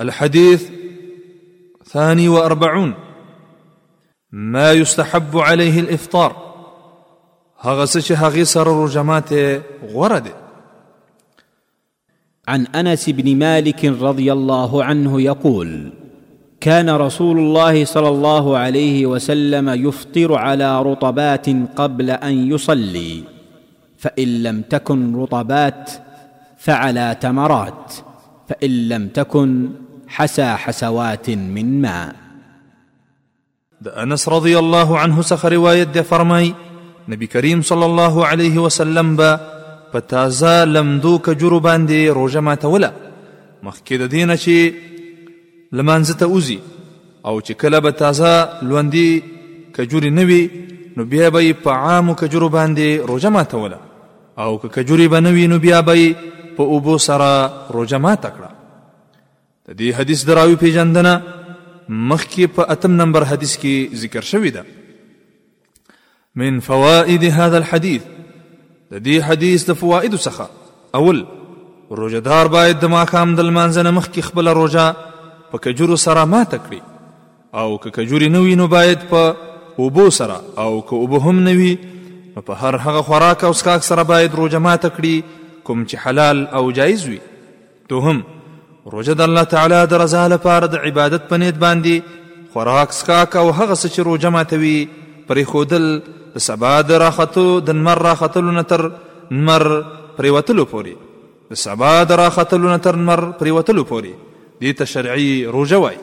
الحديث ثاني وأربعون ما يستحب عليه الإفطار هغسش هغسر چې هغې عن انس بن مالك رضي الله عنه يقول كان رسول الله صلى الله عليه وسلم يفطر على رطبات قبل ان يصلي فان لم تكن رطبات فعلى تمرات فان لم تكن حسى حسوات من ماء د انس رضی الله عنه څخه روایت دی فرمای نبی کریم صلی الله علیه وسلم با په تازه لمدو کجورو باندې روژه ماتوله مخکې د دینه چې لمانځه ته اوزي او چې کله به تازه لوندي کجوري نه وي نو بیا به یې په عامو کجورو باندې روژه ماتوله او که کجوري به نه وي نو بیا به یې په اوبو سره روژه ماته کړه د دې حدیث د راوي پېژندنه مخکې په اتم نمبر حدیث کې ذکر شوې ده من فوائد هذا الحديث د دې حدیث د فواید څخه اول روزدار باید د ماقام د لمانځنه مخکې خپل روزه په کجورو سره ماته کړي او که کجوري نه وي نو باید په اوبو سره او که اوبه هم نه وي نو په هر هغه خوراک او څښاک سره باید روزه ماته کړي کوم چې حلال او جایز وي دوهم روژه د الله تعالی د رضا لپاره د عبادت په نیت باندې خوراک سکاک او هغه څه چې روژه ماتوي پرېښودل د سبا د راختو د نمر راختلو نه تر نمر پرېوتلو پورې د سبا د راختلو نه تر نمر پرېوتلو پورې دې ته شرعي روژه وایي